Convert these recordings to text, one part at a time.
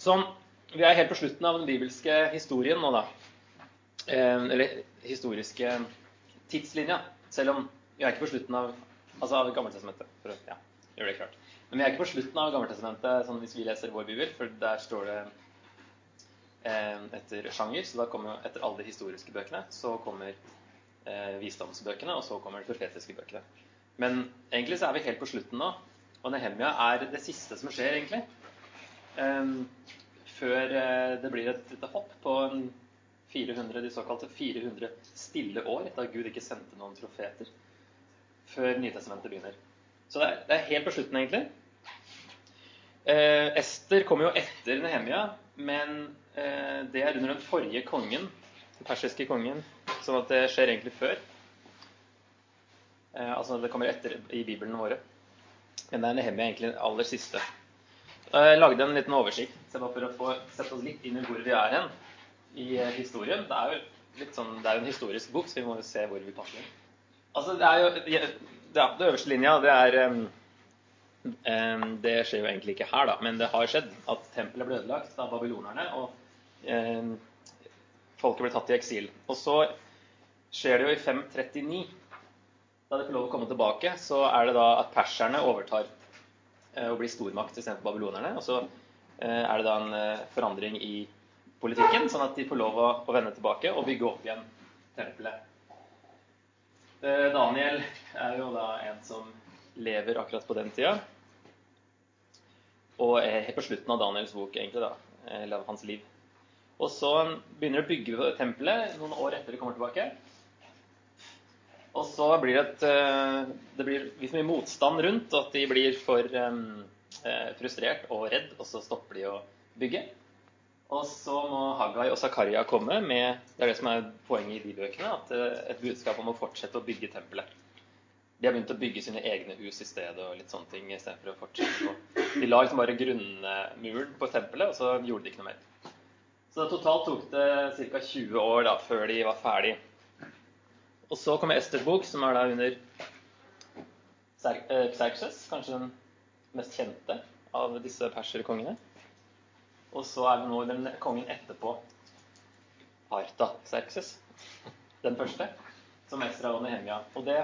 Sånn. Vi er helt på slutten av den bibelske historien nå, da. Eh, eller historiske tidslinja. Selv om vi er ikke på slutten av, altså av Gammeltestamentet. For å ja, gjøre det klart. Men vi er ikke på slutten av Gammeltestamentet sånn hvis vi leser vår bibel, for der står det eh, etter sjanger. Så da kommer etter alle de historiske bøkene så kommer eh, visdomsbøkene, og så kommer de profetiske bøkene. Men egentlig så er vi helt på slutten nå. Og Nehemia er det siste som skjer, egentlig. Um, før uh, det blir et lite hopp på 400, de såkalte 400 stille år, da Gud ikke sendte noen profeter, før Nytestamentet begynner. Så det er, det er helt på slutten, egentlig. Eh, Ester kommer jo etter Nehemia, men eh, det er under den forrige kongen, den persiske kongen, sånn at det skjer egentlig før. altså det kommer etter i Bibelen våre. Men det er Nehemia egentlig aller siste. Jeg lagde en liten oversikt så bare for å få sette oss litt inn i hvor vi er hen i eh, historien. Det er jo litt sånn, det er en historisk bok, så vi må jo se hvor vi passer. Altså, det er jo ja, Det øverste linja, det er um, Det skjer jo egentlig ikke her, da, men det har skjedd at tempelet ble ødelagt av babylonerne, og um, folket ble tatt i eksil. Og så skjer det jo i 539 da de får lov å komme tilbake, så er det da at perserne overtar eh, og blir stormakt istedenfor babylonerne. Og så eh, er det da en eh, forandring i politikken, sånn at de får lov å, vende tilbake og bygge opp igjen tempelet. Daniel er jo da en som lever akkurat på den tida. Og helt på slutten av Daniels bok, egentlig, da, eller av hans liv. Og så begynner de å bygge tempelet noen år etter de kommer tilbake. Og så blir det et eh, Det blir litt mye motstand rundt, og at de blir for um, frustrert og redd, og så stopper de å bygge. Og så må Haggai og Zakaria komme med Det er det som er poenget i de bøkene. at Et budskap om å fortsette å bygge tempelet. De har begynt å bygge sine egne hus i stedet og litt sånne ting I for å fortsette. De la liksom bare grunnmuren på tempelet, og så gjorde de ikke noe mer. Så totalt tok det ca. 20 år da, før de var ferdig og så kommer Esters bok, som er da under eh, Xerxes, kanskje den mest kjente av disse perserkongene. Og så er det nå den kongen etterpå, Arta-Xerxes, den første, som Estra og Nehemia. Og det,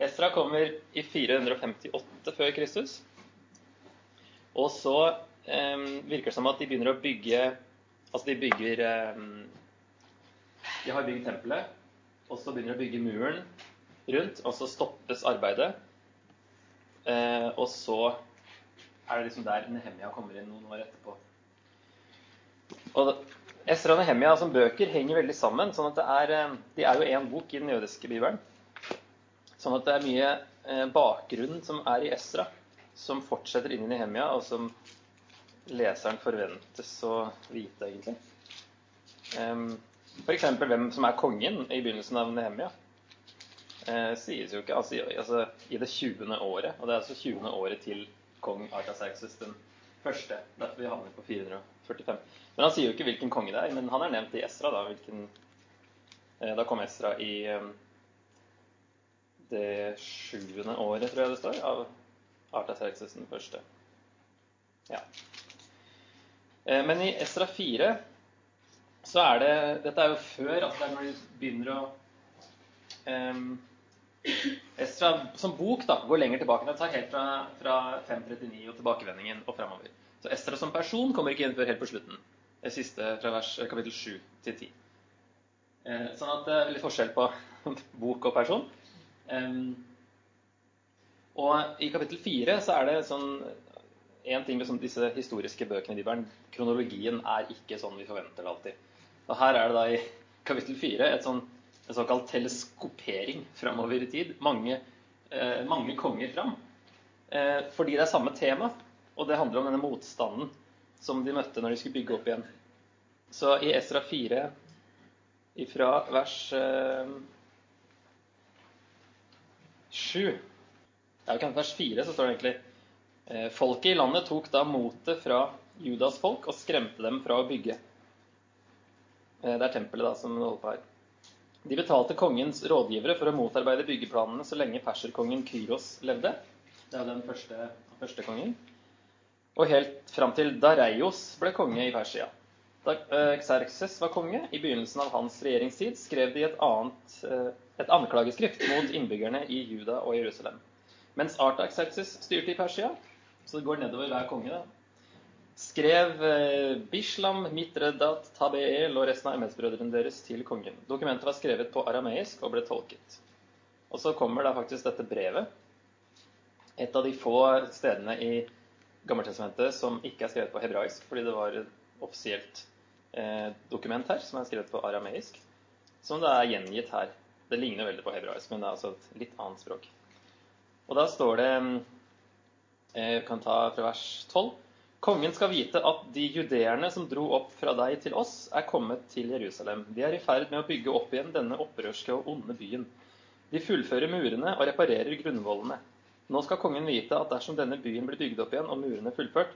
Estra kommer i 458 før Kristus. Og så eh, virker det som at de begynner å bygge Altså, de bygger eh, De har bygd tempelet, og så begynner de å bygge muren rundt, og så stoppes arbeidet. Eh, og så er det liksom der Nehemia kommer inn noen år etterpå. Og Esra og Nehemia som bøker henger veldig sammen. sånn at det er, eh, De er jo én bok i den jødiske bibelen. Sånn at det er mye eh, bakgrunn som er i Esra, som fortsetter inn i Nehemia, og som leseren forventes å vite, egentlig. Um, F.eks. hvem som er kongen i begynnelsen av Nehemia. Eh, sies jo ikke altså, altså, i det 20. året. Og det er altså 20. året til kong Artaxerxes den første. Derfor vi havner på 445. Men han sier jo ikke hvilken konge det er. Men han er nevnt i Esra. Da, hvilken, eh, da kom Esra i eh, det sjuende året, tror jeg det står, av Artaxerxes den første. Ja. Eh, men i Esra 4 så er det Dette er jo før at det er når de begynner å um, Estra som bok da, går lenger tilbake. Det tar helt fra, fra 539 og tilbakevendingen og fremover. Så Estra som person kommer ikke inn før helt på slutten. Det siste fra vers, kapittel 7 til 10. Eh, sånn at det er litt forskjell på bok og person. Um, og i kapittel 4 så er det sånn en ting med sånn, disse historiske bøkene i Bibelen. Kronologien er ikke sånn vi forventer det alltid. Og her er det da i kapittel fire sånn, en såkalt teleskopering framover i tid. Mange, eh, mange konger fram. Eh, fordi det er samme tema, og det handler om denne motstanden som de møtte når de skulle bygge opp igjen. Så i Esra 4 ifra vers eh, 7 ja, Vers 4 så står det egentlig eh, Folket i landet tok da motet fra Judas folk og skremte dem fra å bygge. Eh, det er tempelet da, som holder på her. De betalte kongens rådgivere for å motarbeide byggeplanene så lenge perserkongen Kyros levde. Det er den første, første kongen. Og helt fram til Dareios ble konge i Persia. Da eh, Xerxes var konge, i begynnelsen av hans regjeringstid, skrev de et, annet, eh, et anklageskrift mot innbyggerne i Juda og Jerusalem. Mens Artaxerxes styrte i Persia, så det går nedover hver konge, da, skrev eh, Bishlam, Mitredat, Tabeel og resten av MS-brødrene deres til kongen. Dokumentet var skrevet på arameisk og ble tolket. Og så kommer da faktisk dette brevet. Et av de få stedene i Gammeltestamentet som ikke er skrevet på hebraisk, fordi det var et offisielt eh, dokument her som er skrevet på arameisk, som det er gjengitt her. Det ligner veldig på hebraisk, men det er altså et litt annet språk. Og da står det Jeg eh, kan ta fra vers 12. Kongen skal vite at de judeerne som dro opp fra deg til oss, er kommet til Jerusalem. De er i ferd med å bygge opp igjen denne opprørske og onde byen. De fullfører murene og reparerer grunnvollene. Nå skal kongen vite at dersom denne byen blir bygd opp igjen og murene fullført,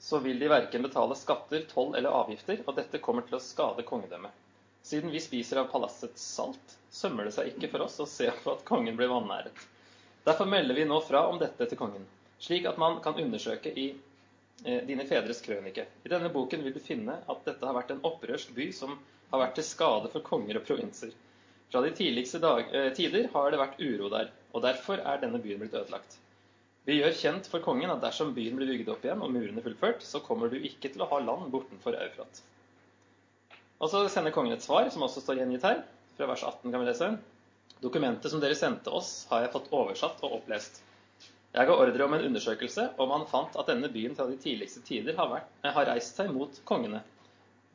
så vil de verken betale skatter, toll eller avgifter, og dette kommer til å skade kongedømmet. Siden vi spiser av palassets salt, sømmer det seg ikke for oss å se på at kongen blir vanæret. Derfor melder vi nå fra om dette til kongen, slik at man kan undersøke i dine fedres krønike. I denne boken vil du finne at dette har vært en opprørsk by som har vært til skade for konger og provinser. Fra de tidligste dag, eh, tider har det vært uro der, og derfor er denne byen blitt ødelagt. Vi gjør kjent for kongen at dersom byen blir bygd opp igjen og murene fullført, så kommer du ikke til å ha land bortenfor Eufrat. Og så sender kongen et svar, som også står gjengitt her. Fra vers 18 kan vi lese. Dokumentet som dere sendte oss, har jeg fått oversatt og opplest. Jeg ga ordre om en undersøkelse, og man fant at denne byen fra de tidligste tider har, vært, eh, har, reist seg mot kongene.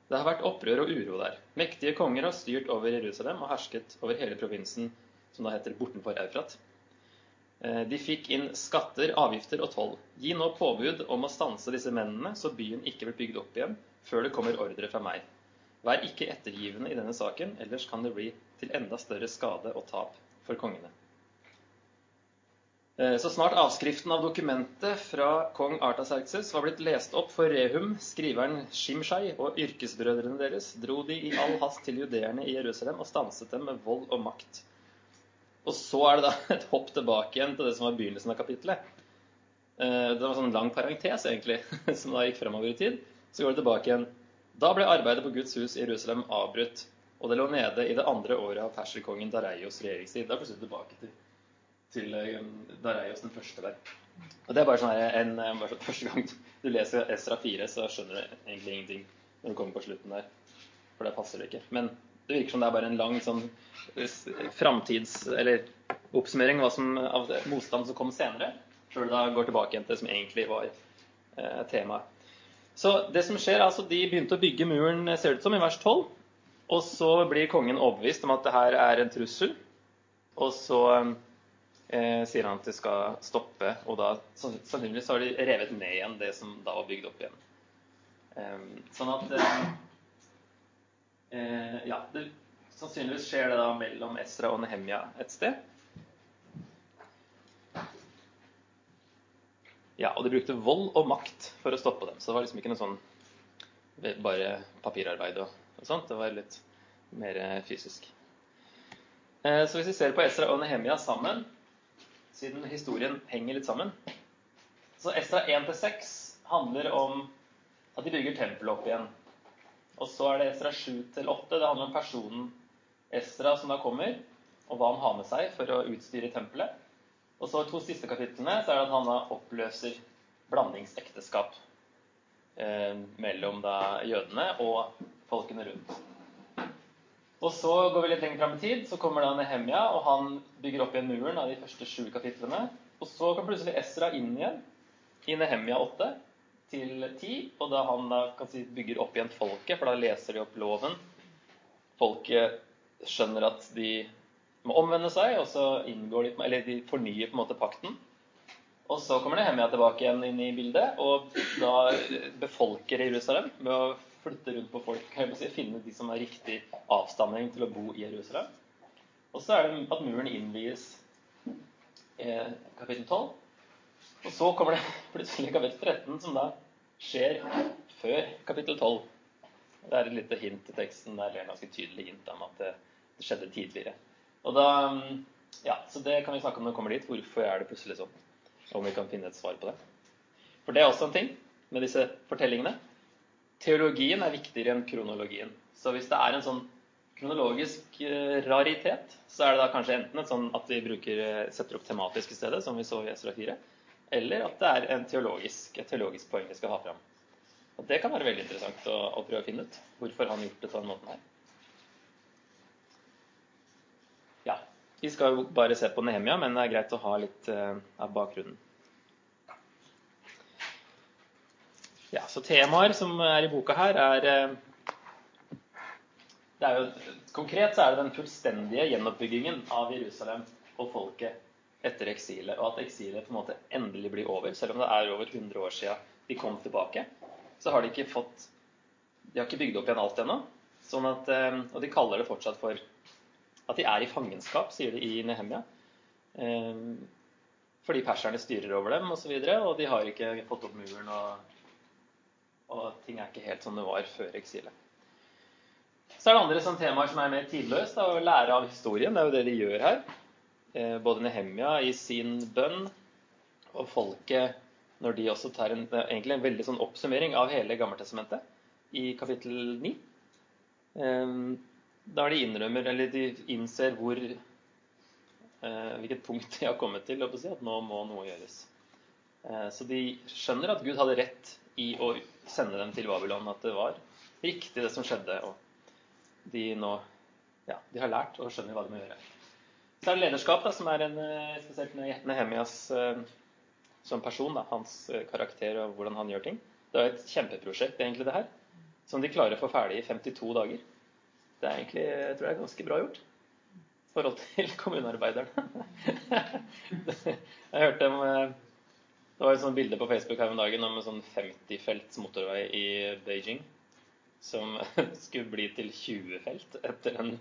Det har vært opprør og uro der. Mektige konger har styrt over Jerusalem og hersket over hele provinsen, som da heter bortenfor Eufrat. Eh, de fikk inn skatter, avgifter og toll. Gi nå påbud om å stanse disse mennene, så byen ikke blir bygd opp igjen før det kommer ordre fra meg. Vær ikke ettergivende i denne saken, ellers kan det bli til enda større skade og tap for kongene. Eh, så snart avskriften av dokumentet fra kong Artaserkses var blitt lest opp for Rehum, skriveren Shimshai og yrkesbrødrene deres, dro de i all hast til judeerne i Jerusalem og stanset dem med vold og makt. Og så er det da et hopp tilbake igjen til det som var begynnelsen av kapittelet. Eh, det var en sånn lang parentes, egentlig, som da gikk fremover i tid. Så går det tilbake igjen. Da ble arbeidet på Guds hus i Jerusalem avbrutt, og det lå nede i det andre året av perserkongen Dareios regjeringstid. Da plutselig tilbake til til eh, Dareios den første der. Og det er bare sånn her, en, eh, bare sånn, Første gang du leser Esra 4, så skjønner du egentlig ingenting når du kommer på slutten der. For det passer det ikke. Men det virker som det er bare en lang sånn eh, framtids... Eller oppsummering som, av motstand som kom senere. Før du da går tilbake igjen til det som egentlig var eh, temaet. Så det som skjer, altså de begynte å bygge muren, ser det ut som, i vers 12. Og så blir kongen overbevist om at det her er en trussel. Og så eh, sier han at de skal stoppe. Og da sannsynligvis har de revet ned igjen det som da var bygd opp igjen. Eh, sånn at eh, eh, Ja, det, sannsynligvis skjer det da mellom Esra og Nehemja et sted. Ja, og de brukte vold og makt for å stoppe dem. Så det var liksom ikke noe sånn bare papirarbeid og, og sånt. Det var litt mer fysisk. Eh, så hvis vi ser på Esra og Nehemia sammen, siden historien henger litt sammen. Så Esra 1-6 handler om at de bygger tempelet opp igjen. Og så er det Esra 7-8. Det handler om personen Esra som da kommer, og hva han har med seg for å utstyre tempelet. Og så to siste kapitlene så er det at han da oppløser blandingsekteskap eh, mellom da jødene og folkene rundt. Og så går vi litt lenger fram i tid, så kommer da Nehemja, og han bygger opp igjen muren av de første sju kapitlene. Og så kan plutselig Esra inn igjen i Nehemja 8 til 10, og da han da kan si bygger opp igjen folket, for da leser de opp loven. Folket skjønner at de må omvende seg, og så inngår de Eller de fornyer på en måte pakten. Og så kommer Nehemja tilbake igjen inn i bildet, og da befolker Jerusalem med å flytte rundt på folk, si, finne de som har riktig avstamning til å bo i Jerusalem. Og så er det at muren innvies i kapittel 12. Og så kommer det plutselig kapittel 13, som da skjer før kapittel 12. Det er et lite hint i teksten der det er ganske tydelig hint om at det, det skjedde tidligere. Og da, ja, Så det kan vi snakke om når vi kommer dit. Hvorfor er det plutselig sånn? Om vi kan finne et svar på det. For det er også en ting med disse fortellingene. Teologien er viktigere enn kronologien. Så hvis det er en sånn kronologisk eh, raritet, så er det da kanskje enten et sånn at vi bruker, eh, setter opp tematisk i stedet, som vi så i Esra 4, eller at det er en teologisk, et teologisk poeng vi skal ha fram. Og Det kan være veldig interessant å, å prøve å finne ut hvorfor han har gjort det på den måten her. Ja, Vi skal jo bare se på Nehemia, men det er greit å ha litt uh, av bakgrunnen. Ja, så Temaer som er i boka her, er uh, det er jo, Konkret så er det den fullstendige gjenoppbyggingen av Jerusalem og folket etter eksilet, og at eksilet på en måte endelig blir over. Selv om det er over 100 år siden de kom tilbake, så har de ikke fått De har ikke bygd opp igjen alt ennå. Sånn eh, og de kaller det fortsatt for at de er i fangenskap, sier de i Nehemia. Eh, fordi perserne styrer over dem osv., og, så videre, og de har ikke fått opp muren. Og, og ting er ikke helt som det var før eksilet. Så er det andre sånn temaer som er mer tidløst. Å lære av historien. Det er jo det de gjør her. Eh, både Nehemia i sin bønn og folket når de også tar en, egentlig en veldig sånn oppsummering av hele Gammeltestamentet i kapittel 9. Eh, da de innrømmer, eller de innser hvor eh, hvilket punkt de har kommet til, si, at nå må noe gjøres. Så de skjønner at Gud hadde rett i å sende dem til Babylon, at det var riktig det som skjedde. og de nå ja, de har lært og skjønner hva de må gjøre. Så er det lederskap, da, som er en, eh, spesielt Nehemias eh, som person. Da, hans eh, karakter og hvordan han gjør ting. Det er et kjempeprosjekt, egentlig, det her. Som de klarer å få ferdig i 52 dager. Det er egentlig jeg tror jeg ganske bra gjort i forhold til kommunearbeiderne. jeg hørte om Det var et sånt bilde på Facebook her om dagen om en sånn 50-felts motorvei i Beijing som skulle bli til 20 felt etter en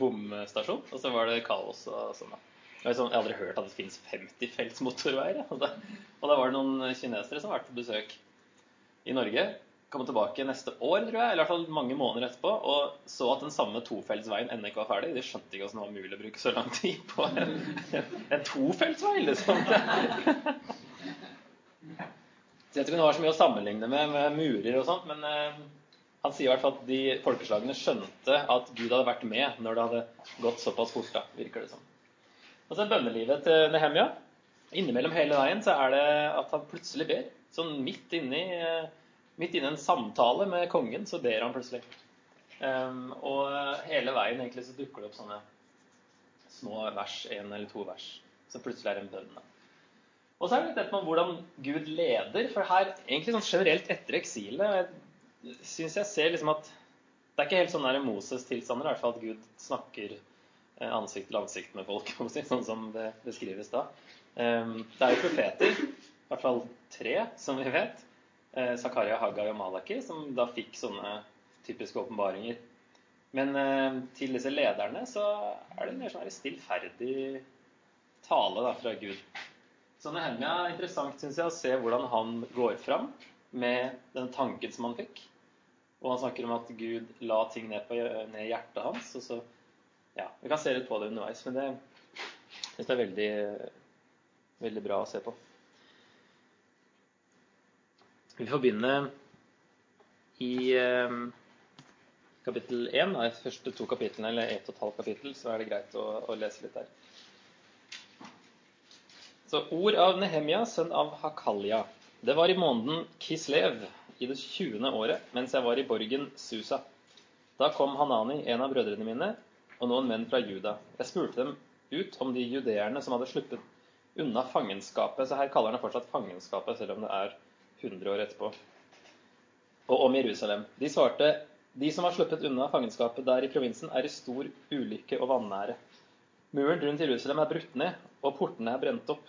bomstasjon. Og så var det kaos og sånn. Jeg har aldri hørt at det finnes 50 felts motorveier. Og da, og da var det noen kinesere som vært på besøk i Norge. Kom tilbake neste år, tror jeg, eller i hvert fall mange måneder etterpå, og så at den samme tofeltsveien ennå ikke var ferdig. De skjønte ikke hvordan det var mulig å bruke så lang tid på en, en tofeltsvei, liksom. Jeg vet ikke om det var så mye å sammenligne med, med murer og sånt, men eh, han sier i hvert fall at de folkeslagene skjønte at Gud hadde vært med når det hadde gått såpass fort. da, virker det som. Og så er bønnelivet til Nehemia. Innimellom hele veien så er det at han plutselig ber. Sånn midt inni, midt inni en samtale med kongen, så ber han plutselig. Um, og hele veien egentlig så dukker det opp sånne små vers, én eller to vers, som plutselig er en bønn. Og så er det litt dette med hvordan Gud leder. For her, egentlig sånn generelt etter eksilet syns jeg ser liksom at det er ikke helt sånn Moses-tilstander, i hvert fall at Gud snakker eh, ansikt til ansikt med folk, sånn som det beskrives da. Ehm, det er jo profeter, i hvert fall tre, som vi vet. Eh, Zakaria, Haggai og Malaki, som da fikk sånne typiske åpenbaringer. Men eh, til disse lederne så er det mer sånn stillferdig tale da, fra Gud. Så Nehemia er interessant synes jeg, å se hvordan han går fram med den tanken som han fikk. Og han snakker om at Gud la ting ned, på, ned i hjertet hans. Og så, ja, Vi kan se litt på det underveis, men det synes jeg er veldig, veldig bra å se på. Vi får begynne i eh, kapittel 1, de første to kapitlene, eller ett og et halvt kapittel, så er det greit å, å lese litt der. Så ord av Nehemia, sønn av Hakalja. Det var i måneden Kislev i det 20. året, mens jeg var i borgen Susa. Da kom Hanani, en av brødrene mine, og noen menn fra Juda. Jeg spurte dem ut om de judeerne som hadde sluppet unna fangenskapet. Så her kaller han det fortsatt fangenskapet, selv om det er 100 år etterpå. Og om Jerusalem. De svarte de som har sluppet unna fangenskapet der i provinsen, er i stor ulykke og vanære. Muren rundt Jerusalem er brutt ned, og portene er brent opp.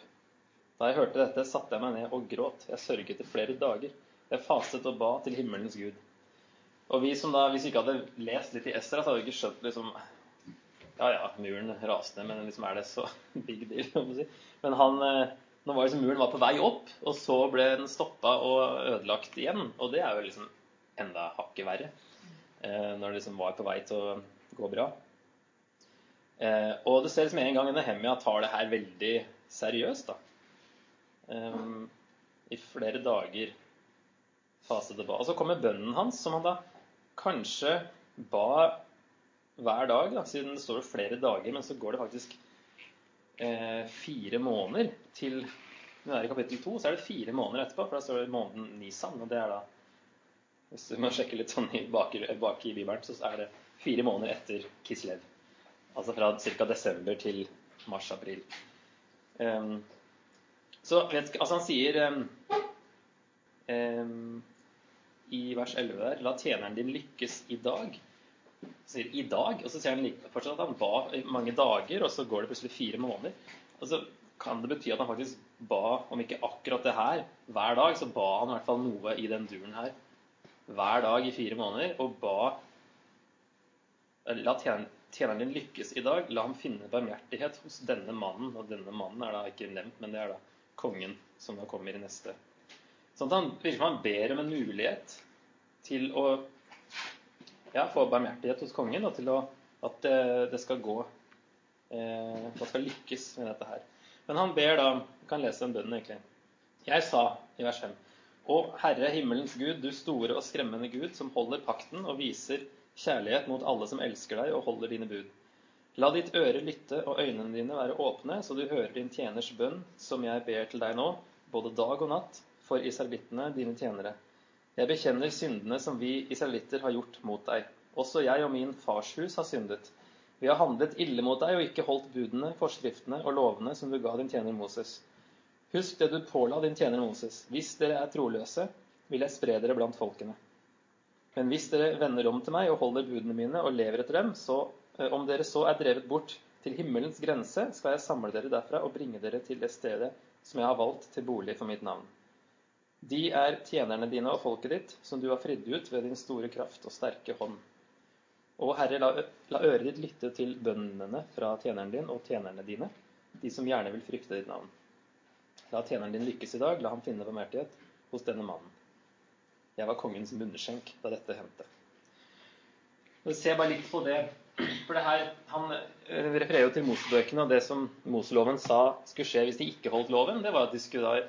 Da jeg hørte dette, satte jeg meg ned og gråt. Jeg sørget i flere dager. Jeg fastet og ba til himmelens Gud. Og vi som da, Hvis vi ikke hadde lest litt i Esra, så hadde vi ikke skjønt liksom Ja ja, muren raste men liksom er det så big deal? Si. Men han, eh, nå var liksom muren var på vei opp, og så ble den stoppa og ødelagt igjen. Og det er jo liksom enda hakket verre. Eh, når det liksom var på vei til å gå bra. Eh, og det ser ut som en gang Nehemia tar det her veldig seriøst. da. Um, i flere dager faste det ba. Og så kommer bønnen hans, som han da kanskje ba hver dag, da, siden det står flere dager, men så går det faktisk eh, fire måneder til Når det er i kapittel to, så er det fire måneder etterpå, for da står det måneden Nisan. Og det er da Hvis du må sjekke litt sånn bak, bak i Bibelen, så er det fire måneder etter Kislev. Altså fra ca. desember til mars-april. Um, så vet, altså han sier um, um, i vers 11 der La tjeneren din lykkes i dag. Han sier i dag, og så sier han fortsatt at han ba i mange dager, og så går det plutselig fire måneder. Og så kan det bety at han faktisk ba, om ikke akkurat det her, hver dag, så ba han i hvert fall noe i den duren her hver dag i fire måneder, og ba La tjeneren din lykkes i dag. La ham finne barmhjertighet hos denne mannen. Og denne mannen er da ikke nevnt, men det er da kongen som da kommer i neste. Sånn at han virker som han ber om en mulighet til å ja, få barmhjertighet hos kongen, og til å, at det, det skal gå eh, Man skal lykkes med dette her. Men han ber da Vi kan lese den bønnen, egentlig. Jeg sa i vers 5 Å Herre himmelens Gud, du store og skremmende Gud, som holder pakten og viser kjærlighet mot alle som elsker deg og holder dine bud. La ditt øre lytte og øynene dine være åpne, så du hører din tjeners bønn, som jeg ber til deg nå, både dag og natt, for israelittene, dine tjenere. Jeg bekjenner syndene som vi israelitter har gjort mot deg. Også jeg og min fars hus har syndet. Vi har handlet ille mot deg og ikke holdt budene, forskriftene og lovene som du ga din tjener Moses. Husk det du påla din tjener Moses. Hvis dere er troløse, vil jeg spre dere blant folkene. Men hvis dere vender om til meg og holder budene mine og lever etter dem, så om dere så er drevet bort til himmelens grense, skal jeg samle dere derfra og bringe dere til det stedet som jeg har valgt til bolig for mitt navn. De er tjenerne dine og folket ditt, som du har fridd ut ved din store kraft og sterke hånd. Og Herre, la, la øret ditt lytte til bønnene fra tjeneren din og tjenerne dine, de som gjerne vil frykte ditt navn. La tjeneren din lykkes i dag, la ham finne barmhjertighet hos denne mannen. Jeg var kongens munnskjenk da dette hendte. Se bare litt på det. For det her, Han eh, refererer jo til Mosebøkene, og det som Moseloven sa skulle skje hvis de ikke holdt loven, det var at de skulle da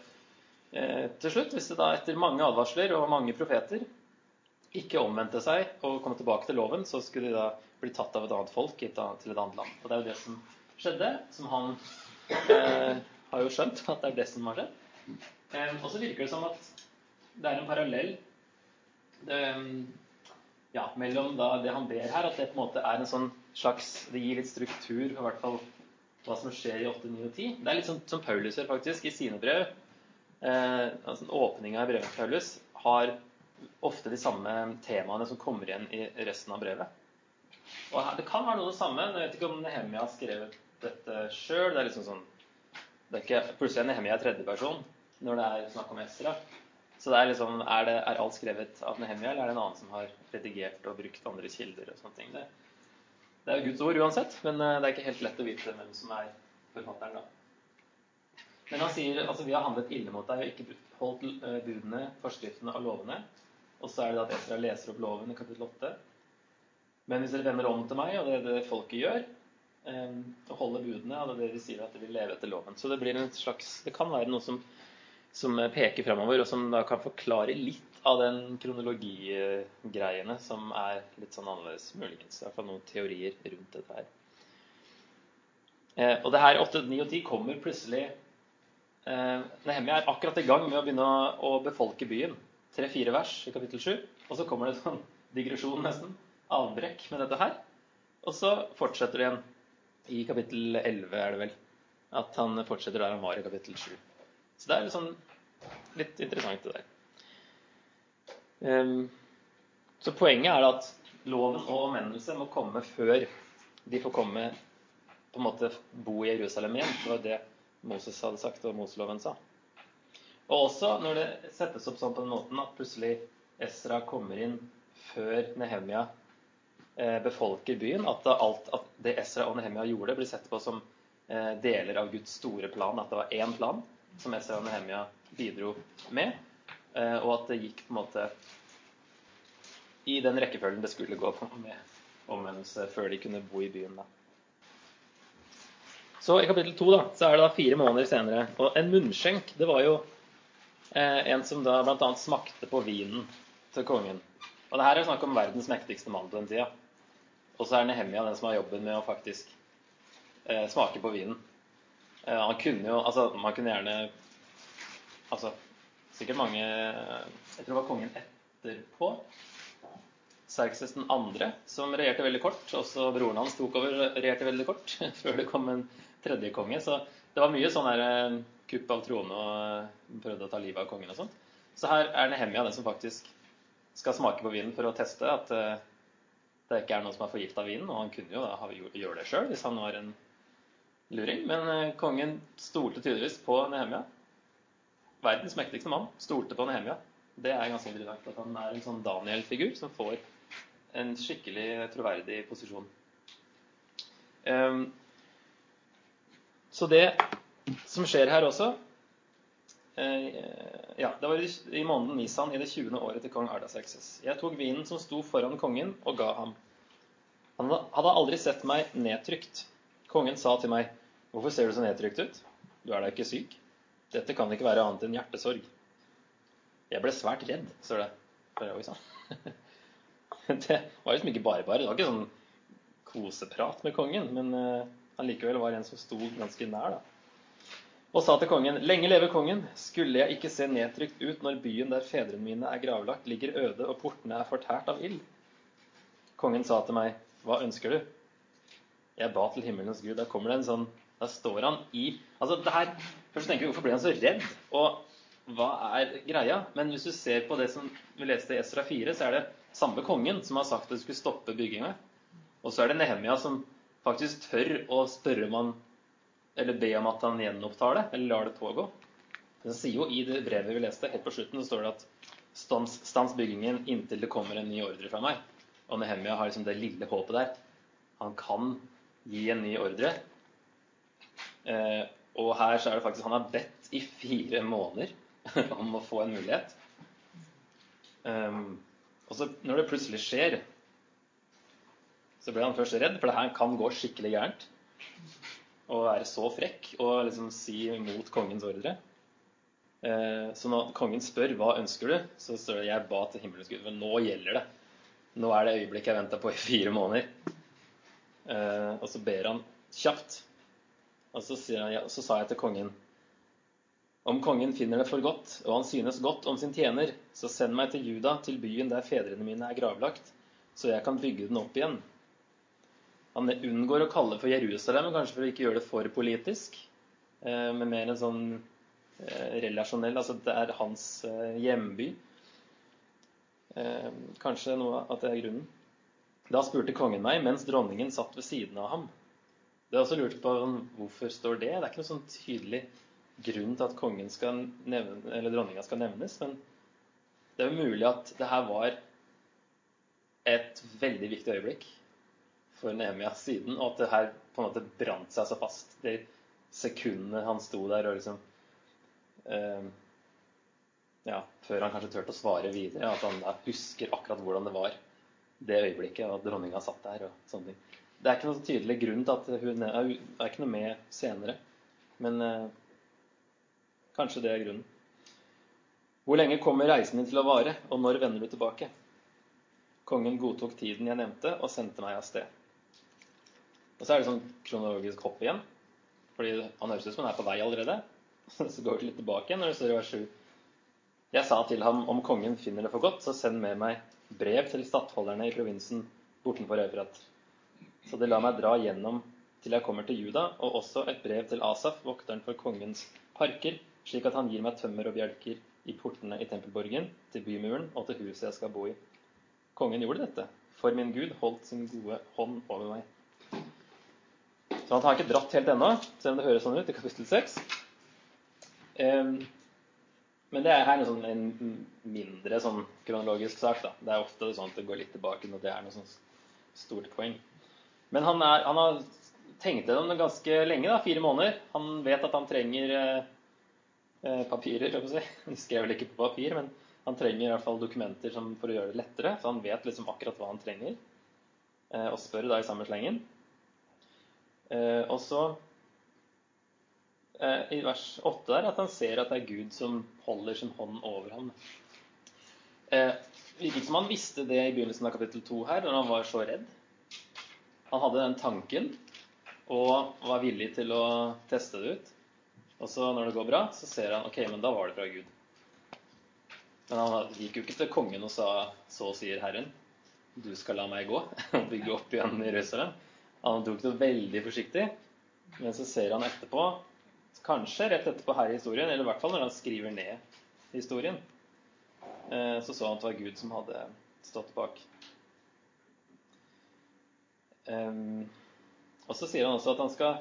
eh, til slutt, hvis det da etter mange advarsler og mange profeter ikke omvendte seg og kom tilbake til loven, så skulle de da bli tatt av et annet folk til et annet land. Og det er jo det som skjedde, som han eh, har jo skjønt at det er det som har skjedd. Eh, og så virker det som at det er en parallell det, ja, mellom da, det han ber her, at det på en måte er en sånn slags Det gir litt struktur på hvert fall hva som skjer i 8, 9 og 10. Det er litt sånn som Paulus gjør faktisk i sine brev. Eh, altså Åpninga i brevet til Paulus har ofte de samme temaene som kommer igjen i resten av brevet. Og her, Det kan være noe det samme. Jeg vet ikke om Nehemia har skrevet dette sjøl. Det er liksom sånn det er ikke, Plutselig er Nehemia tredjeperson når det er snakk om Esra. Så det er liksom, er, det, er, alt skrevet av Nehemia, eller er det en annen som har redigert og brukt andre kilder? og sånne ting? Det, det er jo Guds ord uansett, men eh, det er ikke helt lett å vite hvem som er forfatteren. da. Men han sier altså vi har handlet ille mot deg og ikke holdt eh, budene, forskriftene og lovene. Og så er det at Esra leser opp loven i kapittel 8. Men hvis dere vender om til meg, og det er det folket gjør, eh, og holder budene, og det er det de sier at de vil leve etter loven. Så det blir en slags Det kan være noe som som peker framover, og som da kan forklare litt av den kronologigreiene som er litt sånn annerledes, muligens. I hvert fall noen teorier rundt dette her. Eh, og det her 8, 9 og 10 kommer plutselig eh, er akkurat i gang med å begynne å, befolke byen. Tre-fire vers i kapittel 7. Og så kommer det sånn digresjon, nesten. Avbrekk med dette her. Og så fortsetter det igjen i kapittel 11, er det vel. At han fortsetter der han var i kapittel 7. Så det er litt, sånn, litt interessant, det der. Um, så poenget er at loven og omvendelse må komme før de får komme på en måte bo i Jerusalem igjen. Det var det Moses hadde sagt, og Moseloven sa. Og også når det settes opp sånn på den måten at plutselig Esra kommer inn før Nehemia eh, befolker byen, at, alt, at det Esra og Nehemia gjorde, blir sett på som eh, deler av Guds store plan. At det var én plan som Esra og Nehemia bidro med, eh, og at det gikk på en måte i den rekkefølgen det skulle gå på med omvendelse før de kunne bo i byen. da. Så i kapittel to da, så er det da fire måneder senere. Og en munnskjenk, det var jo Eh, en som da bl.a. smakte på vinen til kongen. Og det her er snakk om verdens mektigste mann på den tida. Og så er Nehemia den som har jobben med å faktisk eh, smake på vinen. Eh, han kunne jo Altså, man kunne gjerne Altså, sikkert mange Jeg tror det var kongen etterpå. Serkses andre, som regjerte veldig kort. Også broren hans tok over regjerte veldig kort før det kom en tredje konge. Så det var mye sånn her eh, kupp av trone og prøvde å ta livet av kongen og sånt. Så her er Nehemia den som faktisk skal smake på vinen for å teste at det ikke er noen som er forgifta vinen. Og han kunne jo da gjøre det sjøl hvis han var en luring. Men uh, kongen stolte tydeligvis på Nehemia. Verdens mektigste mann stolte på Nehemia. Det er ganske interessant at han er en sånn Daniel-figur som får en skikkelig troverdig posisjon. Um, så det som skjer her også eh, ja, Det var i måneden Nisan i det 20. året til kong Ardasekses. Jeg tok vinen som sto foran kongen, og ga ham. Han hadde aldri sett meg nedtrykt. Kongen sa til meg, 'Hvorfor ser du så nedtrykt ut? Du er da ikke syk?' 'Dette kan ikke være annet enn hjertesorg.' Jeg ble svært redd, står det. Det var liksom ikke bare bare. Det var ikke sånn koseprat med kongen, men eh, han likevel var en som sto ganske nær. da og sa til kongen, lenge leve kongen, skulle jeg ikke se nedtrykt ut når byen der fedrene mine er gravlagt, ligger øde og portene er fortært av ild? Kongen sa til meg, hva ønsker du? Jeg ba til himmelens Gud. Da kommer det en sånn Da står han i Altså, det her Først tenker vi, hvorfor ble han så redd? Og hva er greia? Men hvis du ser på det som vi leste i Esra 4, så er det samme kongen som har sagt at du skulle stoppe bygginga. Og så er det Nehemia som faktisk tør å spørre om han eller be om at han gjenopptar det, eller lar det pågå. Den sier jo I det brevet vi leste, helt på slutten, så står det at stans, stans byggingen inntil det kommer en ny ordre fra meg. Og Nehemia har liksom det lille håpet der. Han kan gi en ny ordre. Eh, og her så er det faktisk Han har bedt i fire måneder om å få en mulighet. Um, og så når det plutselig skjer, så ble han først redd, for det her kan gå skikkelig gærent å være så frekk og liksom si mot kongens ordre. Eh, så når kongen spør hva ønsker du, så står det 'jeg ba til himmelens Gud'. For nå gjelder det. Nå er det øyeblikket jeg venta på i fire måneder. Eh, og så ber han kjapt. Og så, han, så sa jeg til kongen om kongen finner det for godt, og han synes godt om sin tjener, så send meg til Juda, til byen der fedrene mine er gravlagt, så jeg kan bygge den opp igjen. Han unngår å kalle for Jerusalem, kanskje for å ikke gjøre det for politisk, eh, men mer en sånn eh, relasjonell Altså det er hans eh, hjemby. Kanskje noe at det er grunnen. Da spurte kongen meg mens dronningen satt ved siden av ham. Det er også lurt på hvorfor står det. Det er ikke noen sånn tydelig grunn til at kongen skal nevne, eller dronninga skal nevnes, men det er jo mulig at det her var et veldig viktig øyeblikk for Nehemia siden, og at det her på en måte brant seg så fast. De sekundene han sto der og liksom eh, Ja, før han kanskje turte å svare videre, at han husker akkurat hvordan det var det øyeblikket, og at dronninga satt der og sånne ting. Det er ikke noen tydelig grunn til at hun er, er ikke noe med senere, men eh, kanskje det er grunnen. Hvor lenge kommer reisen din til å vare, og når vender du tilbake? Kongen godtok tiden jeg nevnte, og sendte meg av sted. Og så er det sånn kronologisk hopp igjen. Fordi han høres ut som han er på vei allerede. Så går vi litt tilbake igjen når det står i vers 7. Jeg sa til ham om kongen finner det for godt, så send med meg brev til stattholderne i provinsen bortenfor Øvrat. Så de lar meg dra gjennom til jeg kommer til Juda, og også et brev til Asaf, vokteren for kongens parker, slik at han gir meg tømmer og bjelker i portene i tempelborgen, til bymuren og til huset jeg skal bo i. Kongen gjorde dette, for min Gud holdt sin gode hånd over meg. Så han har ikke dratt helt ennå, selv om det høres sånn ut i kapittel 6. Um, men det er her sånn en mindre sånn kronologisk sak. da. Det er ofte sånn at det går litt tilbake når det er noe sånt stort poeng. Men han, er, han har tenkt gjennom det ganske lenge, da, fire måneder. Han vet at han trenger eh, eh papirer. Si. Han skrev vel ikke på papir, men han trenger i hvert fall dokumenter for å gjøre det lettere. Så han vet liksom akkurat hva han trenger, eh, og spør da i samme slengen. Eh, og så eh, i vers 8 der, at han ser at det er Gud som holder sin hånd over ham. Eh, virket som han visste det i begynnelsen av kapittel 2 her, når han var så redd. Han hadde den tanken og var villig til å teste det ut. Og så når det går bra, så ser han ok, men da var det fra Gud. Men han gikk jo ikke til kongen og sa 'Så sier Herren', du skal la meg gå og bygge opp igjen i Jerusalem. Han tok det veldig forsiktig. Men så ser han etterpå, kanskje rett etterpå her i historien, eller i hvert fall når han skriver ned historien, eh, så så han at det var Gud som hadde stått bak. Og så sier han også at han skal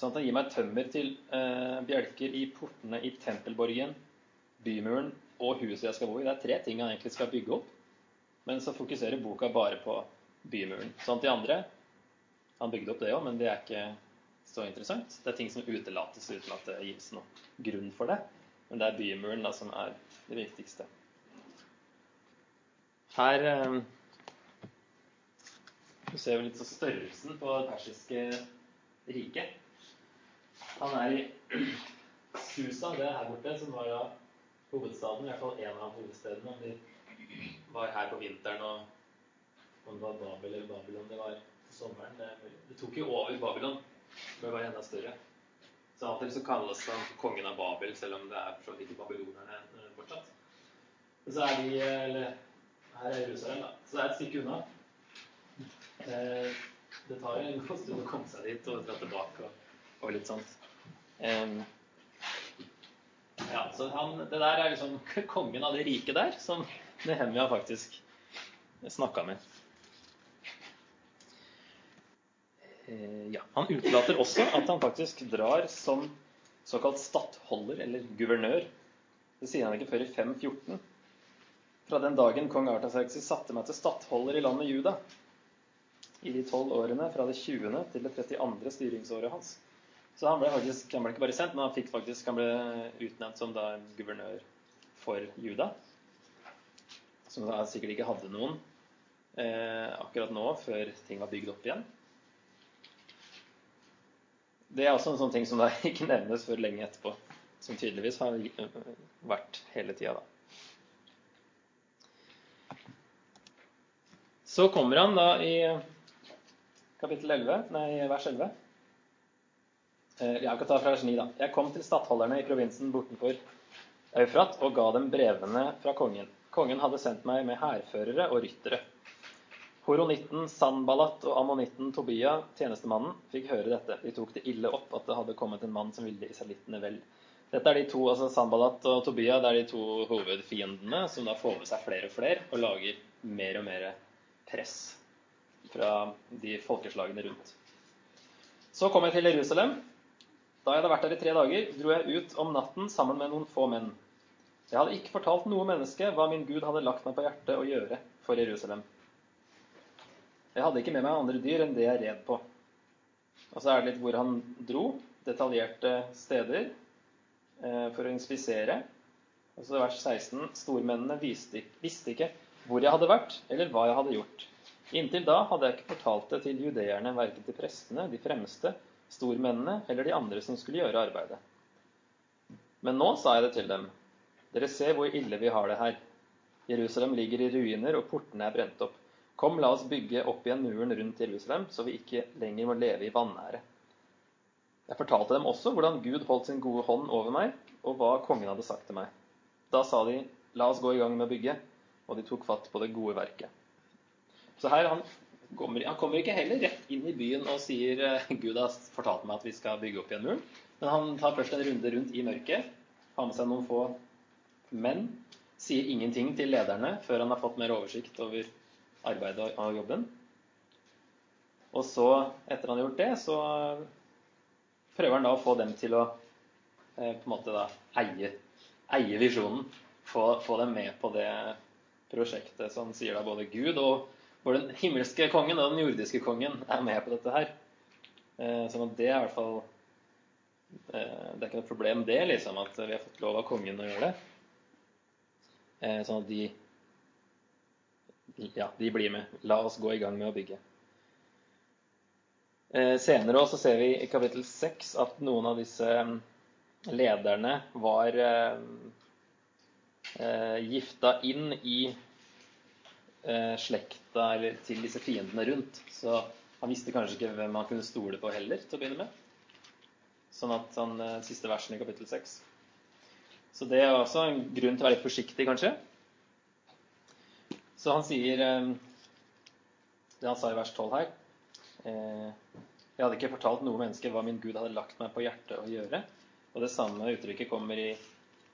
sånn at han gir meg tømmer til uh, bjelker i portene i tempelborgen bymuren og huset jeg skal bo i. Det er tre ting han egentlig skal bygge opp. Men så fokuserer boka bare på bymuren. Sånn at de andre Han bygde opp det òg, men det er ikke så interessant. Det er ting som utelates uten at det gis noen grunn for det. Men det er bymuren da som er det viktigste. Her eh, ser jo litt så størrelsen på det persiske riket. Han er i Susa, det er her borte, som var da hovedstaden, i hvert fall en av hovedstedene. Om de var her på vinteren og om det var Babel eller Babylon det var på sommeren. Det, det tok jo over Babylon. Det var enda større. Så av og til så kalles han kongen av Babel, selv om det er for så vidt ikke babylonerne eh, fortsatt. Men så er de eller, Her er Jerusalem, da. Så det er et stykke unna. Eh, det tar jo en god stund å komme seg dit og dra tilbake og, og litt sånt. Um, ja, så han, Det der er liksom kongen av det riket der som Nehemia faktisk snakka med. Uh, ja, Han utelater også at han faktisk drar som såkalt stattholder, eller guvernør. Det sier han ikke før i 514. Fra den dagen kong Artaserksis satte meg til stattholder i landet Juda, i de tolv årene fra det 20. til det 32. styringsåret hans. Så han ble faktisk, han ble ikke bare sendt, men han, fikk faktisk, han ble utnevnt som da guvernør for Juda. Som da sikkert ikke hadde noen eh, akkurat nå, før ting var bygd opp igjen. Det er også en sånn ting som da ikke nevnes før lenge etterpå. Som tydeligvis har vært hele tida, da. Så kommer han da i kapittel 11, nei, vers 11. Eh, jeg kan ta fra vers 9, da. Jeg kom til stattholderne i provinsen bortenfor Eufrat og ga dem brevene fra kongen. Kongen hadde sendt meg med hærførere og ryttere. Horonitten Sanballat og ammonitten Tobia, tjenestemannen, fikk høre dette. De tok det ille opp at det hadde kommet en mann som ville israelittene vel. Dette er de to, altså Sanballat og Tobia det er de to hovedfiendene som da får med seg flere og flere og lager mer og mer press fra de folkeslagene rundt. Så kom jeg til Jerusalem, da jeg hadde vært der i tre dager, dro jeg ut om natten sammen med noen få menn. Jeg hadde ikke fortalt noe menneske hva min Gud hadde lagt meg på hjertet å gjøre for Jerusalem. Jeg hadde ikke med meg andre dyr enn det jeg red på. Og så er det litt hvor han dro. Detaljerte steder eh, for å inspisere. Og så vers 16. Stormennene visste, visste ikke hvor jeg hadde vært, eller hva jeg hadde gjort. Inntil da hadde jeg ikke fortalt det til judeerne, verken til prestene, de fremste, stormennene eller de andre som skulle gjøre arbeidet. Men nå sa jeg det til dem. Dere ser hvor ille vi har det her. Jerusalem ligger i ruiner, og portene er brent opp. Kom, la oss bygge opp igjen muren rundt Jerusalem, så vi ikke lenger må leve i vanære. Jeg fortalte dem også hvordan Gud holdt sin gode hånd over meg, og hva kongen hadde sagt til meg. Da sa de, la oss gå i gang med å bygge, og de tok fatt på det gode verket. Så her han kommer, han kommer ikke heller rett inn i byen og sier eh, Gud har fortalt meg at vi skal bygge opp igjen muren. Men han tar først en runde rundt i mørket, har med seg noen få menn. Sier ingenting til lederne før han har fått mer oversikt over arbeidet og jobben. Og så, etter han har gjort det, så prøver han da å få dem til å eh, på en måte da eie, eie visjonen. Få, få, dem med på det prosjektet som sier da både Gud og hvor den himmelske kongen og den jordiske kongen er med på dette her. Eh, sånn at det er i hvert fall eh, Det er ikke noe problem, det, liksom, at vi har fått lov av kongen å gjøre det. Eh, sånn at de Ja, de blir med. La oss gå i gang med å bygge. Senere også ser vi i kapittel 6 at noen av disse mm, lederne var gifta inn i eh, slekta eller til disse fiendene rundt. Så han visste kanskje ikke hvem han kunne stole på heller, til å begynne med. Sånn at han, eh, siste versen i kapittel 6. Så det er også en grunn til å være litt forsiktig, kanskje. Så han sier eh, det han sa i vers 12 her Eh, jeg hadde ikke fortalt noe menneske hva min Gud hadde lagt meg på hjertet å gjøre. Og det samme uttrykket kommer i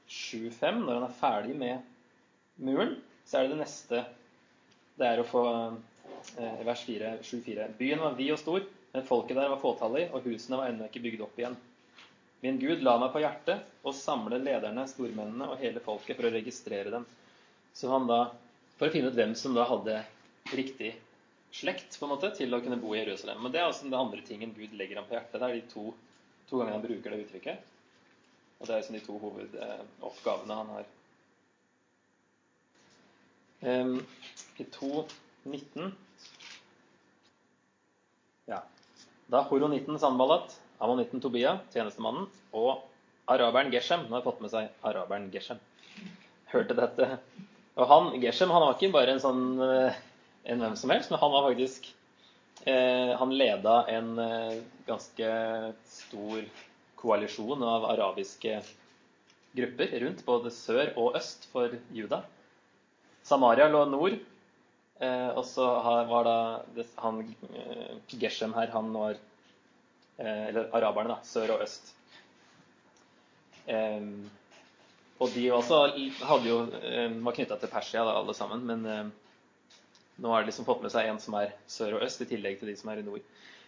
7.5. Når han er ferdig med muren, så er det det neste. Det er å få eh, vers 4, 7.4. Byen var vid og stor, men folket der var fåtallig, og husene var ennå ikke bygd opp igjen. Min Gud la meg på hjertet å samle lederne, stormennene og hele folket for å registrere dem. Så han da, For å finne ut hvem som da hadde riktig slekt på en måte, til å kunne bo i Jerusalem. Men det er altså den andre tingen Gud legger ham på hjertet. Det er de to, to gangene han bruker det uttrykket. Og det er liksom de to hovedoppgavene han har. Um, I 2.19 ja. Da Horonitten Sanballat, ammonitten Tobia, tjenestemannen, og araberen Geshem Nå har jeg fått med seg araberen Geshem. Hørte dette. Og han, Geshem han var ikke bare en sånn en hvem som helst, men han var faktisk eh, Han leda en eh, ganske stor koalisjon av arabiske grupper rundt både sør og øst for Juda. Samaria lå nord, eh, og så var da det, han eh, Geshem her, han var eh, Eller araberne, da. Sør og øst. Eh, og de også hadde jo, var knytta til Persia, da, alle sammen. men nå har de liksom fått med seg en som er sør og øst, i tillegg til de som er i nord.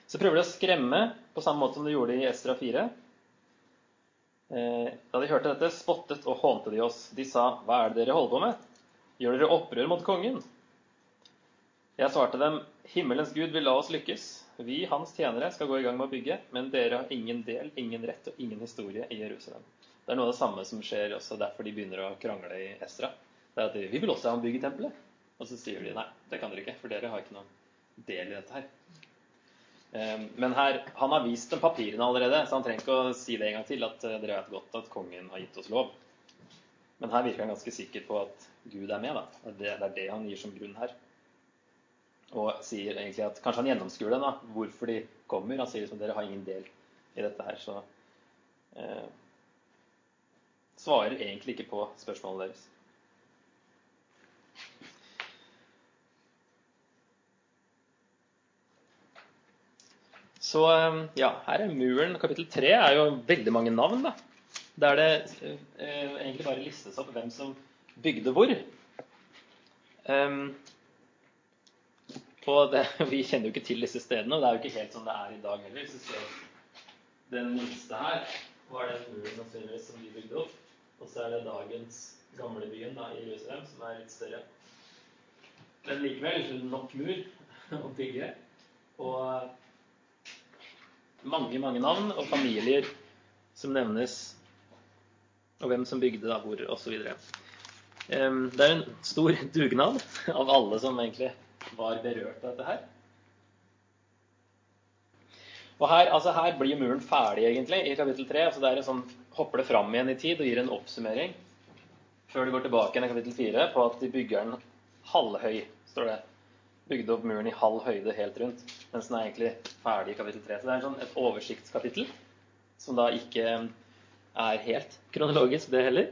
Så prøver de å skremme på samme måte som de gjorde i Estra 4. Eh, da de hørte dette, spottet og hånte de oss. De sa, 'Hva er det dere holder på med? Gjør dere opprør mot kongen?' Jeg svarte dem, 'Himmelens Gud vil la oss lykkes. Vi, hans tjenere, skal gå i gang med å bygge, men dere har ingen del, ingen rett og ingen historie i Jerusalem.' Det er noe av det samme som skjer også derfor de begynner å krangle i Estra. Det er at de, 'Vi vil også ha en bygge tempelet.' Og så sier de nei, det kan dere ikke, for dere har ikke noen del i dette her. Ehm, men her, han har vist dem papirene allerede, så han trenger ikke å si det en gang til, at eh, dere vet godt at kongen har gitt oss lov. Men her virker han ganske sikker på at Gud er med. da. Det er det han gir som grunn her. Og sier egentlig at Kanskje han gjennomskuer det, da, hvorfor de kommer. Han sier liksom dere har ingen del i dette her. Så eh, svarer egentlig ikke på spørsmålet deres. Så eh, ja, her er muren. Kapittel tre er jo veldig mange navn, da. Der det eh, egentlig bare listes opp hvem som bygde hvor. Um, det, vi kjenner jo ikke til disse stedene, og det er jo ikke helt som det er i dag heller. Hvis du ser den minste her, var den muren som de bygde opp. Og så er det dagens gamle byen da, i Jerusalem, som er litt større. Men likevel nok mur å bygge. Og mange, mange navn og familier som nevnes, og hvem som bygde da hvor, osv. Det er en stor dugnad av alle som egentlig var berørt av dette her. Og her, altså her blir muren ferdig, egentlig, i kapittel 3. Altså det er en sånn, hopper det fram igjen i tid og gir en oppsummering før du går tilbake i kapittel 4 på at de bygger den halvhøy, står det bygde opp muren i halv høyde helt rundt, mens den er egentlig ferdig i kapittel 3. Så det er sånn et oversiktskapittel som da ikke er helt kronologisk, det heller.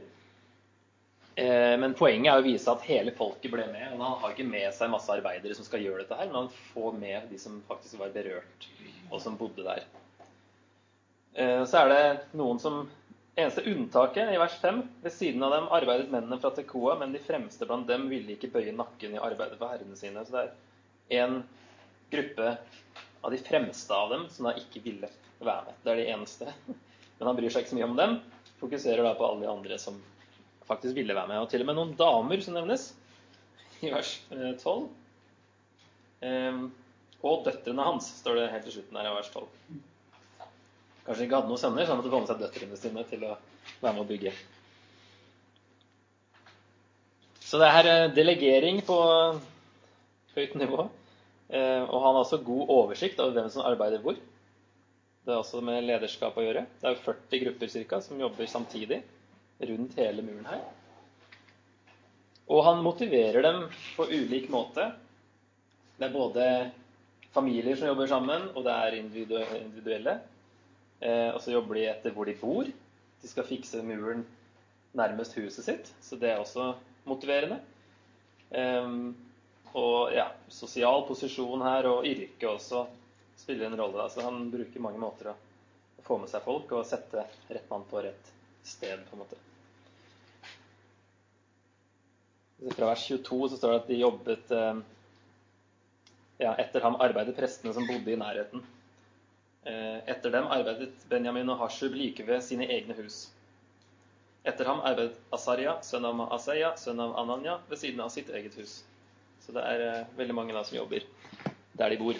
Eh, men poenget er å vise at hele folket ble med. og Han har ikke med seg masse arbeidere som skal gjøre dette her, men han får med de som faktisk var berørt, og som bodde der. Eh, så er det noen som Eneste unntaket i vers 5 ved siden av dem arbeidet mennene fra Tekoa, men de fremste blant dem ville ikke bøye nakken i arbeidet for herrene sine. Så det er en gruppe av de fremste av dem som da ikke ville være med. Det er de eneste. Men han bryr seg ikke så mye om dem. Fokuserer da på alle de andre som faktisk ville være med. Og til og med noen damer som nevnes i vers 12. Eh, ehm, og døtrene hans, står det helt til slutten her i vers 12. Kanskje de ikke hadde noen sønner, så han måtte få med seg døtrene sine til å være med å bygge. Så det er delegering på høyt nivå. Eh, og han har også god oversikt over hvem som arbeider hvor. Det er også med lederskap å gjøre. Det er 40 grupper cirka, som jobber samtidig rundt hele muren her. Og han motiverer dem på ulik måte. Det er både familier som jobber sammen, og det er individuelle. Eh, og så jobber de etter hvor de bor. De skal fikse muren nærmest huset sitt, så det er også motiverende. Um, og ja, sosial posisjon her og yrke også spiller en rolle. Altså, han bruker mange måter å, få med seg folk og sette rett mann på rett sted, på en måte. Fra vers 22 så står det at de jobbet um, ja, Etter ham arbeidet prestene som bodde i nærheten. Uh, etter dem arbeidet Benjamin og Hashub like ved sine egne hus. Etter ham arbeidet Asaria, sønn av Maaseia, sønn av Ananya, ved siden av sitt eget hus. Så det er eh, veldig mange da som jobber der de bor.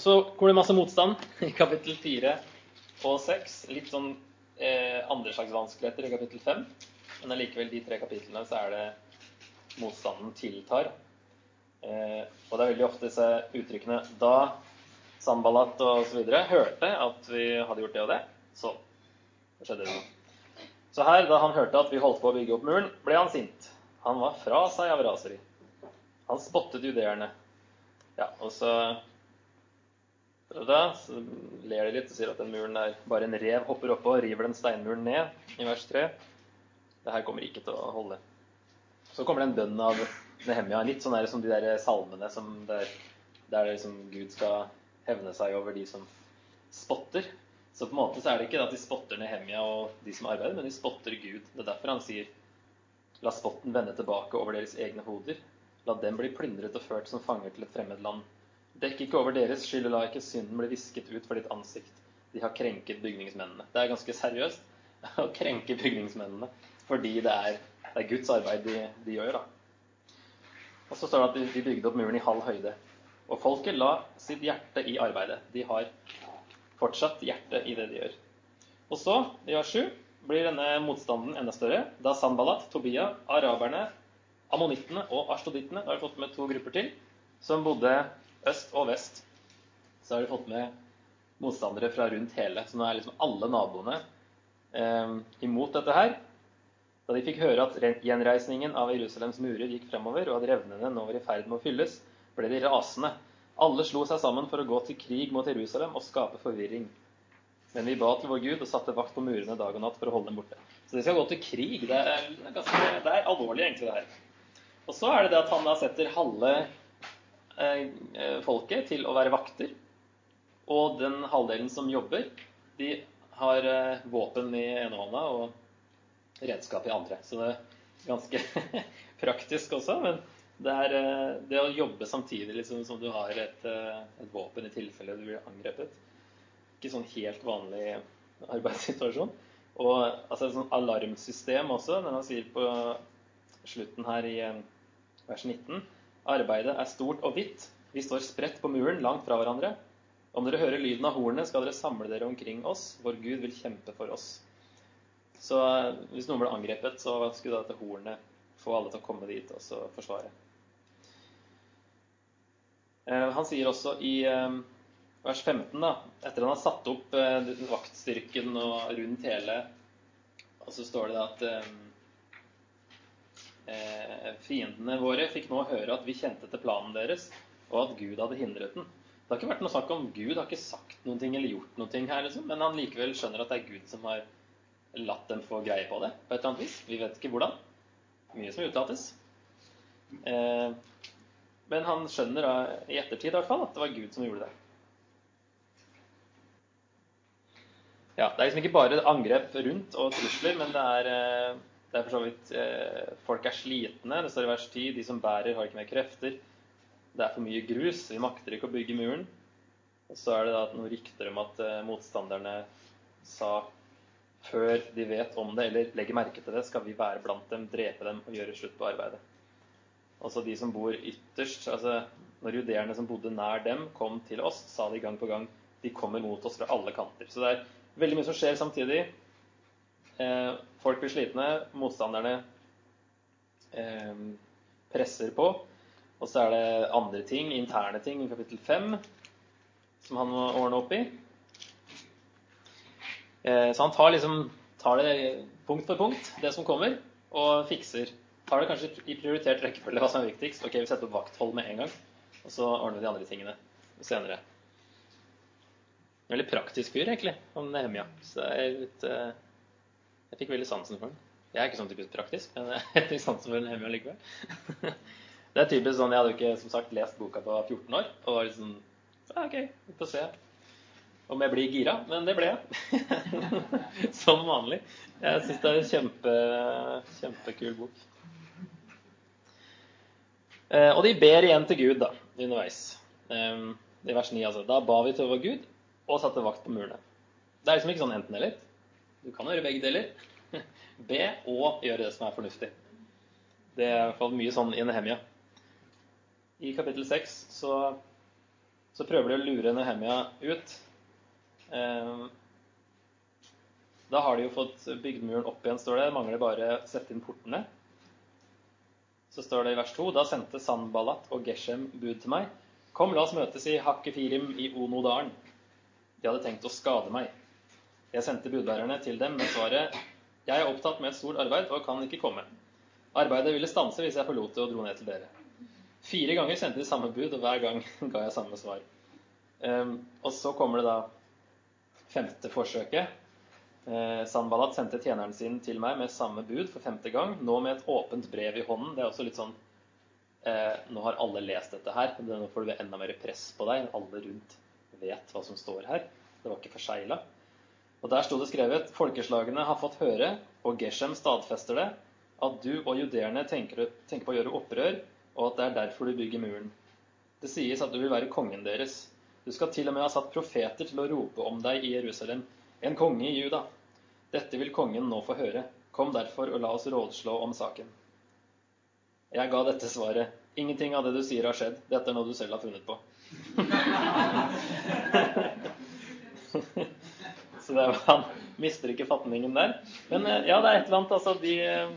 Så kommer det masse motstand i kapittel 4 og 6. Litt sånn eh, andre slags vanskeligheter i kapittel 5. Men allikevel, de tre kapitlene, så er det motstanden tiltar. Eh, og det er veldig ofte disse uttrykkene Da Sambalat og så videre hørte at vi hadde gjort det og det, så skjedde det noe. Så her, da han hørte at vi holdt på å bygge opp muren, ble han sint. Han var fra seg av raseri. Han spottet judeerne. Ja, og så da, så ler de litt og sier at den muren der bare en rev hopper oppå og river den steinmuren ned i vers 3. Det her kommer ikke til å holde. Så kommer det en bønn av Nehemia. Litt sånn er det som de der salmene der, der liksom Gud skal hevne seg over de som spotter. Så på en måte så er det ikke at de spotter Nehemia og de som arbeider, men de spotter Gud. Det er derfor han sier La spotten vende tilbake over deres egne hoder. La dem bli plyndret og ført som fanger til et fremmed land. Dekk ikke over deres skyld, la ikke synden bli visket ut for ditt ansikt. De har krenket bygningsmennene. Det er ganske seriøst å krenke bygningsmennene fordi det er, det er Guds arbeid de, de gjør. da. Og så står det at de bygde opp muren i halv høyde. Og folket la sitt hjerte i arbeidet. De har fortsatt hjerte i det de gjør. Og så, i år sju, blir denne motstanden enda større da Sanballat, Tobia, araberne, ammonittene og arstodittene Da har vi fått med to grupper til som bodde øst og vest. Så har de fått med motstandere fra rundt hele. Så nå er liksom alle naboene eh, imot dette her. Da de fikk høre at gjenreisningen av Jerusalems murer gikk fremover, og at revnene nå var i ferd med å fylles, ble de rasende. Alle slo seg sammen for å gå til krig mot Jerusalem og skape forvirring. Men vi ba til vår Gud og satte vakt på murene dag og natt for å holde dem borte. Så de skal gå til krig. Det er, ganske, det er alvorlig, egentlig, det her. Og så er det det at han da setter halve folket til å være vakter. Og den halvdelen som jobber, de har eh, våpen i ene hånda og redskap i andre. Så det er ganske praktisk også. Men det er eh, det å jobbe samtidig liksom, som du har et, eh, et våpen i tilfelle du blir angrepet ikke sånn helt vanlig arbeidssituasjon. Og altså et sånt alarmsystem også, når han sier på slutten her i eh, vers 19 Arbeidet er stort og hvitt. Vi står spredt på muren, langt fra hverandre. Om dere hører lyden av hornet, skal dere samle dere omkring oss. Vår Gud vil kjempe for oss. Så eh, hvis noen ble angrepet, så skulle dette hornet få alle til å komme dit og forsvare. Eh, han sier også i vers 15, da, etter han har satt opp eh, vaktstyrken og rundt hele, og så står det at eh, eh, fiendene våre fikk nå høre at vi kjente til planen deres, og at Gud hadde hindret den. Det har ikke vært noe snakk om Gud har ikke sagt ting eller gjort noe her, liksom, men han likevel skjønner at det er Gud som har latt dem få greie på det på et eller annet vis. Vi vet ikke hvordan. Mye som utelates. Eh, men han skjønner i ettertid i hvert fall at det var Gud som gjorde det. Ja, Det er liksom ikke bare angrep rundt og trusler, men det er, eh, det er for så vidt eh, Folk er slitne. Det står i vers 10 de som bærer, har ikke mer krefter. Det er for mye grus. Vi makter ikke å bygge muren. Og så er det da noen rykter om at eh, motstanderne sa før de vet om det, eller legger merke til det, skal vi være blant dem, drepe dem og gjøre slutt på arbeidet. Altså de som bor ytterst altså Når judeerne som bodde nær dem, kom til oss, sa de gang på gang de kommer mot oss fra alle kanter. Så det er Veldig mye som skjer samtidig. Eh, folk blir slitne. Motstanderne eh, presser på. Og så er det andre ting, interne ting, i kapittel 5 som han må ordne opp i. Eh, så han tar, liksom, tar det punkt for punkt, det som kommer, og fikser. Tar det kanskje i prioritert rekkefølge hva som er viktigst. Ok, vi setter opp vakthold med en gang, og så ordner vi de andre tingene senere. Veldig praktisk fyr, egentlig, om Nehemia. Så det er litt Jeg fikk veldig sansen for den. Jeg er ikke sånn typisk praktisk, men jeg fikk sansen for den hjemme likevel. Det er typisk sånn, Jeg hadde jo ikke som sagt lest boka på 14 år. og var liksom, ja, OK, vi får se om jeg blir gira. Men det ble jeg. som vanlig. Jeg syns det er en kjempe, kjempekul bok. Eh, og de ber igjen til Gud da, underveis. Eh, I vers 9, altså. Da ba vi til vår Gud og satte vakt på murene. Det er liksom ikke sånn enten-eller. Du kan gjøre begge deler. Be og gjøre det som er fornuftig. Det er i hvert fall mye sånn i Nehemia. I kapittel 6 så, så prøver de å lure Nehemia ut. Eh, da har de jo fått bygd muren opp igjen, står det. Mangler bare å sette inn portene. Så står det i vers 2.: Da sendte Sanballat og Geshem bud til meg. Kom, la oss møtes i Hakkefirim i Onodalen. De hadde tenkt å skade meg. Jeg sendte budbærerne til dem med svaret Jeg er opptatt med et stort arbeid og kan ikke komme. Arbeidet ville stanse hvis jeg forlot det og dro ned til dere. Fire ganger sendte de samme bud, og hver gang ga jeg samme svar. Um, og så kommer det da femte forsøket. Eh, Sanballat sendte tjeneren sin til meg med samme bud for femte gang, nå med et åpent brev i hånden. Det er også litt sånn eh, Nå har alle lest dette her. Nå får du enda mer press på deg. Alle rundt vet hva som står her. Det var ikke forsegla. Og der sto det skrevet Folkeslagene har fått høre, og Geshem stadfester det, at du og judeerne tenker, tenker på å gjøre opprør, og at det er derfor du bygger muren. Det sies at du vil være kongen deres. Du skal til og med ha satt profeter til å rope om deg i Jerusalem. En konge i Juda. Dette vil kongen nå få høre. Kom derfor og la oss rådslå om saken. Jeg ga dette svaret. Ingenting av det du sier har skjedd. Dette er noe du selv har funnet på. Så det han mister ikke fatningen der. Men eh, ja, det er et eller annet altså de, eh,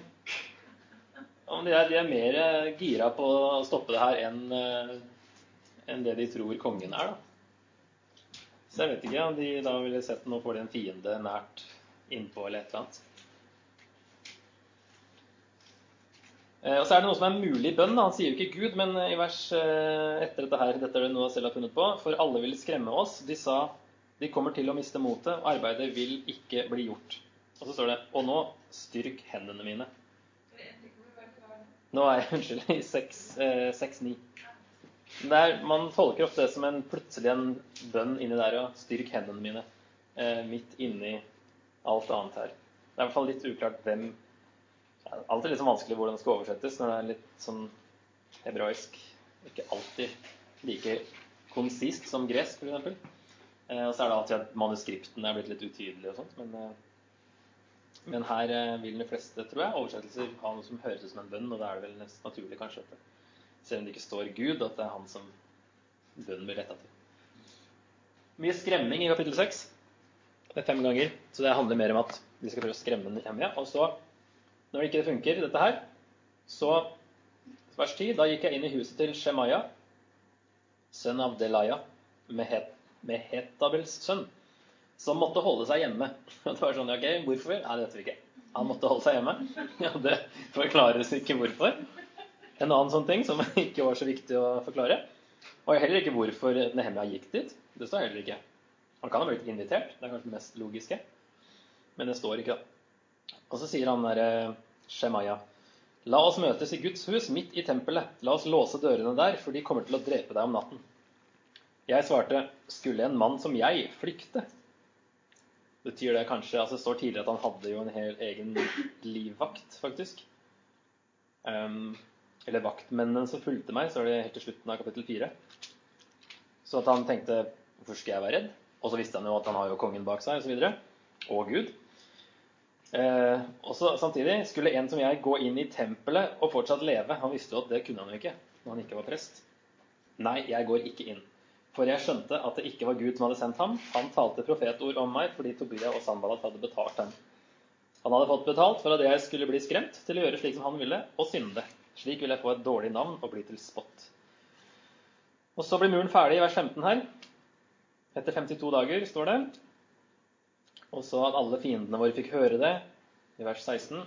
de, er, de er mer eh, gira på å stoppe det her enn enn det de tror kongen er, da. Så jeg vet ikke om de da ville sett nå får de en fiende nært innpå eller et eller annet. Og så er det noe som er mulig bønn. Han sier jo ikke Gud, men i vers etter dette her, dette er det noe jeg selv har funnet på, for alle ville skremme oss. De sa de kommer til å miste motet, og arbeidet vil ikke bli gjort. Og så står det Og nå styrk hendene mine. Nå er jeg unnskyld, i 6-9. Eh, man tolker ofte det som en plutselig en bønn inni der og 'styrk hendene mine' eh, midt inni alt annet her. Det er i hvert fall litt uklart hvem Det er litt sånn vanskelig hvordan det skal oversettes når det er litt sånn hebraisk. Ikke alltid like konsist som gresk, f.eks. Eh, og så er det alltid at manuskriptene er blitt litt utydelige og sånt. Men, eh, men her eh, vil de fleste, tror jeg, oversettelser ha noe som høres ut som en bønn. Og da er det vel nesten naturlig, kanskje, at det, selv om det ikke står Gud, at det er han som bønnen blir retta til. Mye skremming i kapittel 6. Det er fem ganger. Så det handler mer om at vi skal prøve å skremme hjemme. Og så, når det ikke funker, dette her, så vers 10, da gikk jeg inn i huset til Shemaya, sønn av Delaya, med het med Hetabels sønn, som måtte holde seg hjemme. Det var sånn, ok, Hvorfor? Nei, det vet vi ikke. Han måtte holde seg hjemme. Ja, Det forklares ikke hvorfor. En annen sånn ting som ikke var så viktig å forklare, Og heller ikke hvorfor Nehemia gikk dit. Det står heller ikke. Han kan ha blitt invitert. Det er kanskje det mest logiske. Men det står ikke, da. Og så sier han der Shemaya La oss møtes i Guds hus, midt i tempelet. La oss låse dørene der, for de kommer til å drepe deg om natten. Jeg svarte, skulle en mann som jeg flykte? Betyr det kanskje altså Det står tidligere at han hadde jo en hel egen livvakt, faktisk. Um, eller vaktmennene som fulgte meg, så er det helt til slutten av kapittel fire. Så at han tenkte hvorfor skal jeg være redd? Og så visste han jo at han har jo kongen bak seg, osv. Og, så og Gud. Eh, og så Samtidig skulle en som jeg gå inn i tempelet og fortsatt leve. Han visste jo at det kunne han jo ikke når han ikke var prest. Nei, jeg går ikke inn. For jeg skjønte at det ikke var Gud som hadde sendt ham. Han talte profetord om meg fordi Tobia og Sambalat hadde betalt ham. Han hadde fått betalt for at jeg skulle bli skremt til å gjøre slik som han ville, og synde. Slik ville jeg få et dårlig navn og bli til spott. Og så blir muren ferdig i vers 15 her. Etter 52 dager, står det. Og så at alle fiendene våre fikk høre det, i vers 16.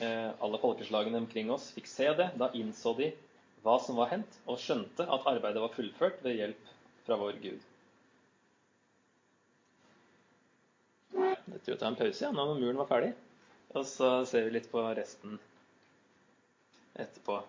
Eh, alle folkeslagene omkring oss fikk se det. Da innså de hva som var hendt, og skjønte at arbeidet var fullført ved hjelp fra vår Gud. Dette tar en pause ja, når muren var ferdig. Og så ser vi litt på resten etterpå.